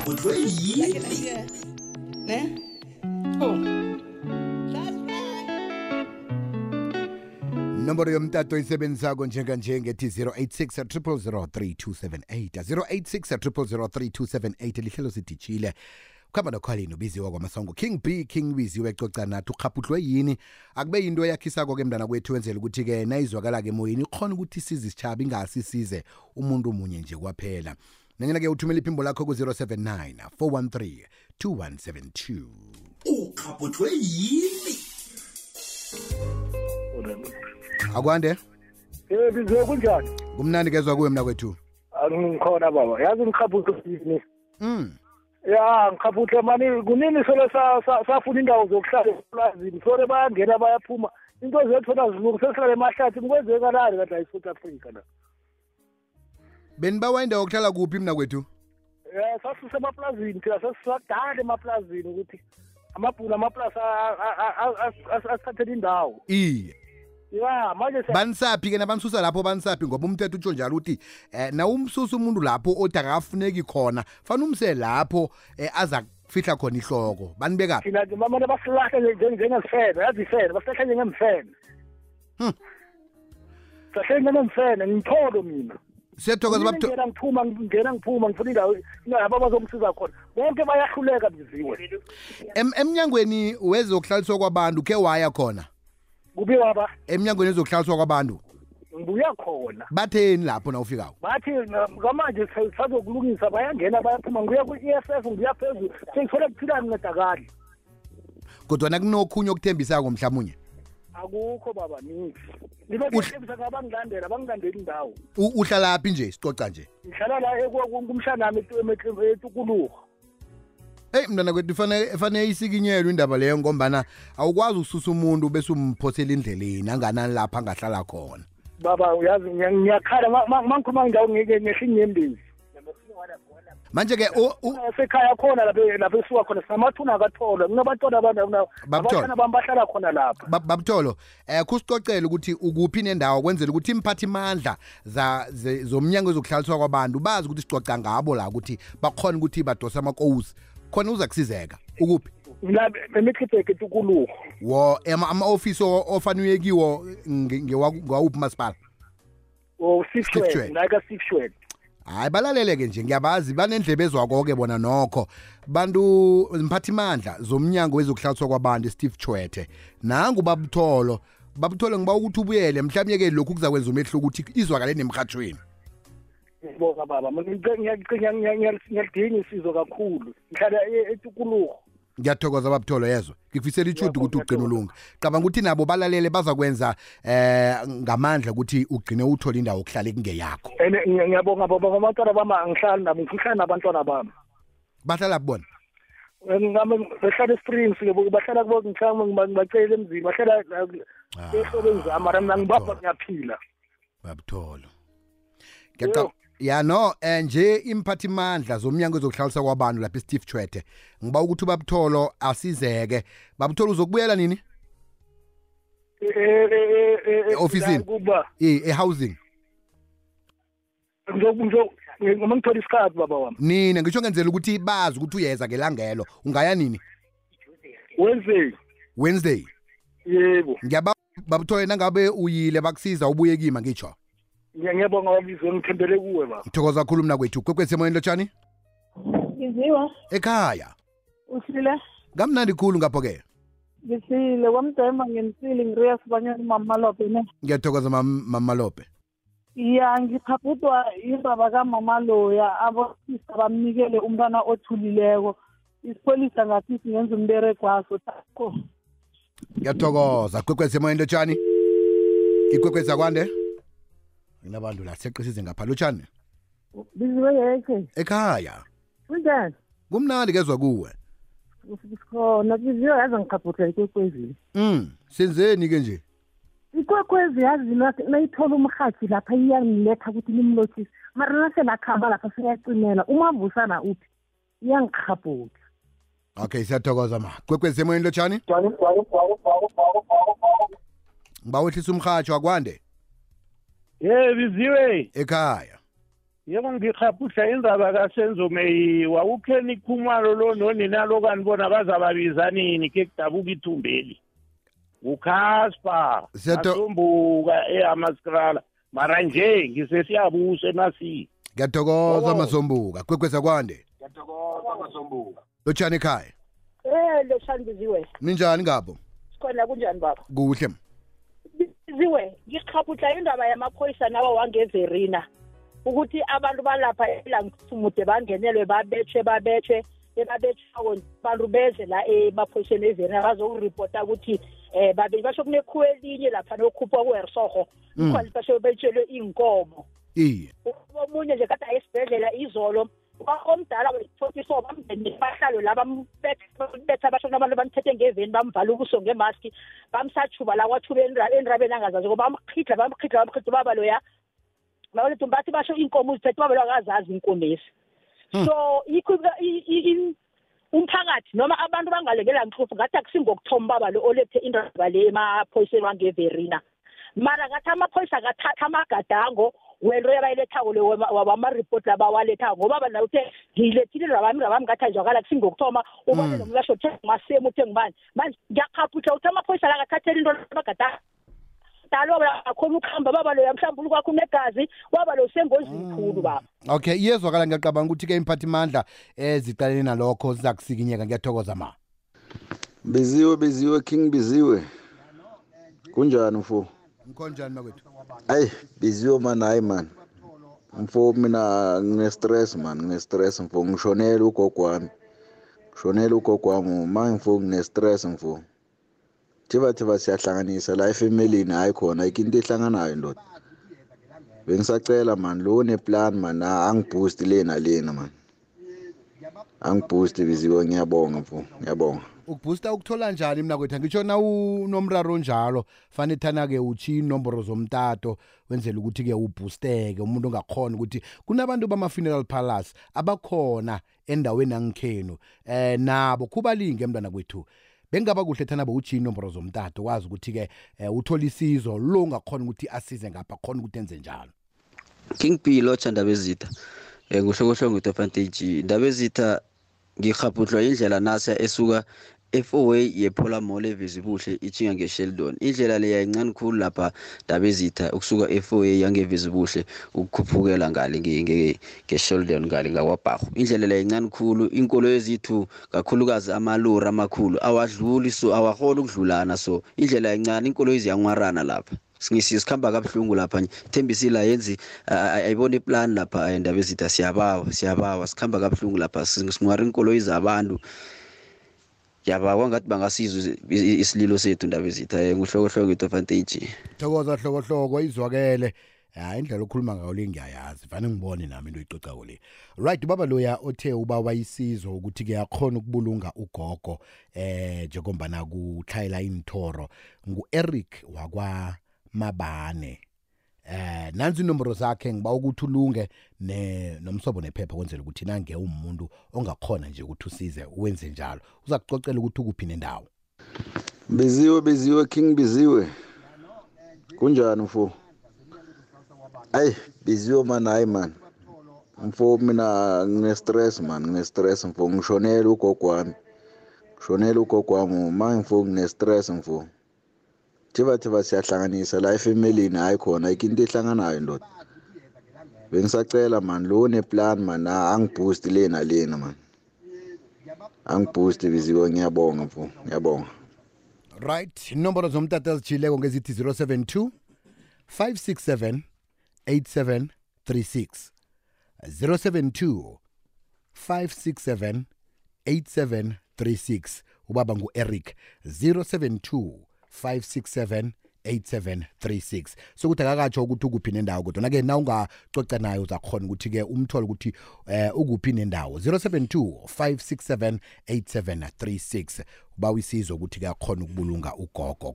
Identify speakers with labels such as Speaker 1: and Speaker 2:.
Speaker 1: ukhabhudlwe yini
Speaker 2: ne? Oh.
Speaker 3: Nomboro yomtato oyisebenzisako njenganje ngethi 086 3003278 086 3003278 lihlelo sidijile. Ukuhamba nokhwalini ubiziwa kwamasongo. King b king biziwe coca nathi ukhaphuhlwe yini? Akube yinto eyakhisako-ke mntana kwethu wenzela ukuthi-ke nayizwakala-ke emoyeni ikhona ukuthi isize isitshaba ingasisize umuntu munye nje kwaphela. Nanyena-ke uthumela iphimbo lakho ku-079 413 2172
Speaker 1: ukhabhudlwe yini
Speaker 3: akwande
Speaker 4: Eh biziwe kunjani?
Speaker 3: kumnandi kezwa kuwe mna kwethu
Speaker 4: Angikhona baba. Yazi ngikhabuthe yini?
Speaker 3: mm.
Speaker 4: Ya ngikhabuthe mani kunini solo sa- sa- safuna indawo zokuhlala eplazini. Sore bayangena bayaphuma. Into zethu nazilungu sesihlale emahlathi kwenzekalani kanti ayi South Africa la.
Speaker 3: Benibawa indawo yokuhlala kuphi mna kwethu
Speaker 4: Eh sasuse emaplazini thina sesisadala emaplazini ukuthi amabhula amaplasi asithathela indawo.
Speaker 3: iye
Speaker 4: Ya manje siya-
Speaker 3: banisaphi ke nabanisusa lapho banisaphi ngoba umthetho utsho njalo uthi eh nawumsusa umuntu lapho othi akafuneki khona fanele umse lapho eh, aza kufihla khona ihloko banibekaphi
Speaker 4: thina nje mamane basilahle njengemfene yazi ifene basilahle njengemfene.
Speaker 3: Hmm.
Speaker 4: Sahle njengemfene ngitholo mina.
Speaker 3: Siyathokoza babtho
Speaker 4: ngena ngiphuma ngingena ngiphuma ngifuna indawo indawo abazongisiza khona. Bonke bayahluleka biziwe.
Speaker 3: Em- emnyangweni wezokuhlaliswa kwabantu ke waya khona?
Speaker 4: Kubiwa ba
Speaker 3: emnyangweni wezokuhlaliswa kwabantu?
Speaker 4: Ngibuya khona.
Speaker 3: Batheni lapho na ufikako?
Speaker 4: Bathi na- kamanje sa- sazokulungisa bayangena bayaphuma ngibuya ku-EFF ngibuya phezulu. Sengithole kuphila ngincedakali
Speaker 3: kodwana kunokhunye okuthembisako mhlawumunye
Speaker 4: akukho baba nithi. Libe
Speaker 3: Uhl-
Speaker 4: ngithembisa ngabangilandela bangilandeli indawo.
Speaker 3: U- uhlalaphi nje sicoca nje?
Speaker 4: Ngihlala la eku- kumshanami etu- etukuluho
Speaker 3: eyi mntwana kwethu fanele fanele isikinyelwe indaba leyo ngombana awukwazi ukususa umuntu bese umphosela endleleni anganani lapho angahlala khona.
Speaker 4: Baba uyazi ngiya- ngiyakhala ma- ma- mangikhuluma ngindawo ngeke ngehle inyembezi
Speaker 3: manje-ke u- u-
Speaker 4: sekhaya khona lapho lapho esuka khona sinamathuna akatholwa kunabantwana abantu
Speaker 3: Babuthola.
Speaker 4: abantwana bami bahlala khona lapha.
Speaker 3: Ba- babutolo eh kusicocela ukuthi ukuphi nendawo kwenzela ukuthi imphathimandla za ze- zomnyango wezokuhlaliswa kwabantu bazi ukuthi sicoca ngabo la ukuthi bakhona ukuthi badosa amakowusi khona uza kusizeka ukuphi?
Speaker 4: Mina bemichitheke tukuluho
Speaker 3: wo ama- ama-ofisi o- ofanele kiwo nge- ngewa- ngewawuphi masipala
Speaker 4: o
Speaker 3: Steve
Speaker 4: sifshwed
Speaker 3: Schwed.
Speaker 4: ngaka sifshwed
Speaker 3: hayi balaleleke nje ngiyabazi. Banendlebe ezwako-ke bona nokho. Bantu mphathimandla zomnyango wezokuhlaliswa kwabantu steve chwethe. Nangu babutholo. Babutholo ngiba ukuthi ubuyele. Mhlawumbe-ke lokhu kuzakwenza umehluko ukuthi izwakale nemrhatshweni
Speaker 4: ngibonga baba. Mina ngice- ngiyacinga- ngiya- ngiya- ngiyalidinga isizo kakhulu. Ngihlala e- etukuluho
Speaker 3: ngiyathokoza babutholo yezwa? Ngikufisela ichudu ukuthi ugcine ulunga. Cabanga ukuthi nabo balalele bazakwenza eh ngamandla ukuthi ugcine uthole indawo yokuhlala ekungeyakho.
Speaker 4: And ngiya- ngiyabonga baba abantwana bami angihlali nabo ngihlala nabantwana bami.
Speaker 3: Bahlala kubona?
Speaker 4: Ngame bahlala esprings bahlala kubo ngicanga ngibacela emzini bahlala ehlobeni zami mara mina ngibapha ngiyaphila.
Speaker 3: Babutholo Ngiyaca- ya no eh, nje imphathimandla zomnyango ezokuhlalisa kwabantu lapha steve chwethe ngiba ukuthi babutholo asizeke. Babutholo uzokubuyela nini? E-ofisini?
Speaker 4: kuba.
Speaker 3: Eh, e-housing.
Speaker 4: Ngoma ngithola isikhathi baba wami?
Speaker 3: Nina ngisho ngenzela ukuthi bazi ukuthi uyeza ngelangelo ungaya nini?
Speaker 4: Wednesday.
Speaker 3: Wednesday.
Speaker 4: Yebo.
Speaker 3: Ngiyaba babuthole nangabe uyile bakusiza ubuye kima ngitsho?
Speaker 4: Ngiya- ngiyabonga wabizo ngithembele kuwe baba.
Speaker 3: Ngithokoza kakhulu mna kwethu. Kwekwetsemoyeni lotshani?
Speaker 5: Ngiziwa.
Speaker 3: Ekhaya?
Speaker 5: Uhlile?
Speaker 3: Kamnandi khulu ngapho-ke.
Speaker 5: Ngisile kwamdema ngenisile ngiriya sibanyana umamalobe ne?
Speaker 3: Ngiyathokoza mam- mamalope
Speaker 5: ya ngikhabhudwa indaba kamama loya abosisa bamnikele umntwana othulileko. Isipholisa ngathi singenza umberego waso tako
Speaker 3: ngiyathokoza. Kwekwetsemoyeni lotshani? Ikwekwetsa kwande? Inabantu la seqisize ngapha lotshani
Speaker 5: biziwe yeke.
Speaker 3: Ekhaya?
Speaker 5: Kunjani?
Speaker 3: Kumnandi kezwa kuwe.
Speaker 5: Sikhona biziwe yaze ngikhabhudla ikwekwezini
Speaker 3: mm senzeni-ke nje?
Speaker 5: Ikwekwezi yazi nayithola umrhatshi lapha iyangiletha ukuthi nimlothise. Mara naselakhamba lapha siyacimela umavusana uphi iyangikhabhudla
Speaker 3: okay siyathokoza ma. Kwekwetsemoyeni lotshani? Ngiba wehlisa umrhatsho akwande
Speaker 4: ye biziwe
Speaker 3: ekhaya.
Speaker 4: Yebo ngikhaphuhla indaba kasenzomeyi wawukheni khumalo lo nonina lo kanibona bazababiza nini? Ke kudabuka ithumbeli ngukhaspa
Speaker 3: Siyato-
Speaker 4: asombuka ehamaskrala mara nje ngisesiyabusa emasini
Speaker 3: ngiyathokoza
Speaker 4: Oh.
Speaker 3: masombuka. Kwekweza kwande? Lotshani ekhaya?
Speaker 6: Eh leshandiziwe
Speaker 3: ninjani ngabo?
Speaker 6: Sikhona kunjani baba?
Speaker 3: Kuhle.
Speaker 6: Ziwe ngikhaputla indaba yamaphoyisa nawa wangeverina ukuthi abantu balapha elangithumude bangenelwe babetshwe babetshwe ebabetshwako abantu beze la emaphoyiseni everina bazokuripota ukuthi um babili basho kunekhuwa elinye lapha nokhuphwa kuhersoho
Speaker 3: Mm.
Speaker 6: ikhona basho betshelwe iy'nkomo
Speaker 3: iye
Speaker 6: omunye nje kade esibhedlela izolo omdala we-forty four bamndeni bahlalo la bambetha abashona abantu bamthethe ngeveni bamvala ubuso ngemaski bamsatshuba la kwathuba enrabeni angazazi ko bamkhidla bamkhidla bamkhidla ubaba loya. Balethu bathi basho iinkomo uziphethe ubaba akazazi iinkomezi so yikho umphakathi noma abantu bangalekela nxufu ngathi akusingokuthoma ubaba lo olethe indaba le emaphoyiseni wangeverina mara ngathi amaphoyisa akathatha amagadango wento yabayilethako le wama- wamaripoti labawalethako ngoba bana uthe ngiyilethile rabami rabami ngathi anjwakala kusingokuthoma ubone
Speaker 3: Mm.
Speaker 6: nomlasho uthe ngimasemu uthe ngibani manje ngiyakhaphutsha ukuthi amaphoyisa la akathathela into amagadango dalo akhona ukuhamba baba loya mhlawumbe ukwakho unegazi waba lo sengozini khulu baba.
Speaker 3: Okay iyezwakala ngiyacabanga ukuthi-ke imphathimandla ezicaleni nalokho ziza kusikinyeka ngiyathokoza ma.
Speaker 7: Biziwe biziwe king biziwe. Kunjani mfo?
Speaker 3: Ngikhonjani makwethu?
Speaker 7: Ayi biziwe man. Hayi man. Mfo mina ngine-stress man. Ngine-stress mfo ngishonele ugogo wami. Ngishonele ugogo wami. Ma mfo ngine-stress mfo thiba thiba siyahlanganisa. La efemelini hayi khona. Ayikho into ehlanganayo ndoda. Bengisacela man. Lo neplan man ah, angiboost le nalena man. Angiboost biziwe ngiyabonga mfo ngiyabonga.
Speaker 3: Ukubhusta ukuthola njani mina kwethu? Ngitsho na unomraro njalo fanele thana-ke utshiye inomboro zomtato wenzela ukuthi-ke ubhusteke umuntu ongakhona ukuthi kunabantu bama-funeral palace abakhona endaweni yangikhenu eh nabo kubalinge mntwana kwethu. Bengaba kuhle thana bowutshiye inomboro zomtato wazi ukuthi-ke eh, uthola isizo lo ungakhona ukuthi asize ngapha khona ukuthi enze njalo.
Speaker 8: King b lotsha ndaba ezitha um nguhlokohloko ngitofantage ndaba ezitha ngikghabhudlwa indlela nasa esuka FOA yephola mall evezibuhle ichinga ngesheldon. Indlela le yayincane khulu lapha ndaba ezitha ukusuka FOA yangevezibuhle ukukhuphukela ngale nge- nge- ngesheldon ngale ngakwabharhu indlela le yayincane khulu inkolo ezithu kakhulukazi amalori amakhulu awadluli so awaholi ukudlulana so indlela yayincane inkolo eziyanwarana lapha. singisi sikhamba kabuhlungu lapha thembisile ayenzi a- a- ayibona iplan lapha endaba ezitha siyabawa siyabawa. Sikhamba kabuhlungu lapha sing- singwara iinkoloyi zabantu. Yaba kwangathi bangasizwa isililo sethu ndaba ezitha eh, nguhlokohloko itofantage
Speaker 3: thokoza hlokohloko izwakele. Hayi indlela okhuluma ngayo le ngiyayazi. Fane ngibone nami into oyicocako le. Right ubaba loya othe ubawa isizo ukuthi-ke akhona ukubulunga ugogo eh njengombana kutlhayela inthoro ngu-eric wakwamabane eh nanzi inomboro zakhe ngiba ukuthi ulunge ne nomsobo nephepha kwenzela ukuthi nange umuntu ongakhona nje ukuthi usize wenze njalo. Uza kucocela ukuthi ukuphi nendawo?
Speaker 7: Biziwe biziwe king biziwe. Kunjani mfo? Ayi biziwe man hayi man. Mfo mina ngine-stress man ngine-stress mfo. Ngishonele ugogo wami ngishonele ugogo wami ma mfo ngine-stress mfo. Thiba thiba siyahlanganisa. La efemelini hayi khona ayikho into ehlanganayo ndoda. Bengisacela man lo neplan man ah, angiboost le nalena man. Angiboost biziwe ngiyabonga mfo ngiyabonga.
Speaker 3: Right inomboro zomtata ezijhileko ngezithi 072 567 8736 072 567 8736 ubaba ngu-eric 072 567 8736 sokuthi akakatsho ukuthi ukuphi nendawo kodwa ke na ungacoca naye uzakhona ukuthi-ke umthole ukuthi eh ukuphi nendawo. 072 567 8736 uba isizo ukuthi-ke akhona ukubulunga ugogo.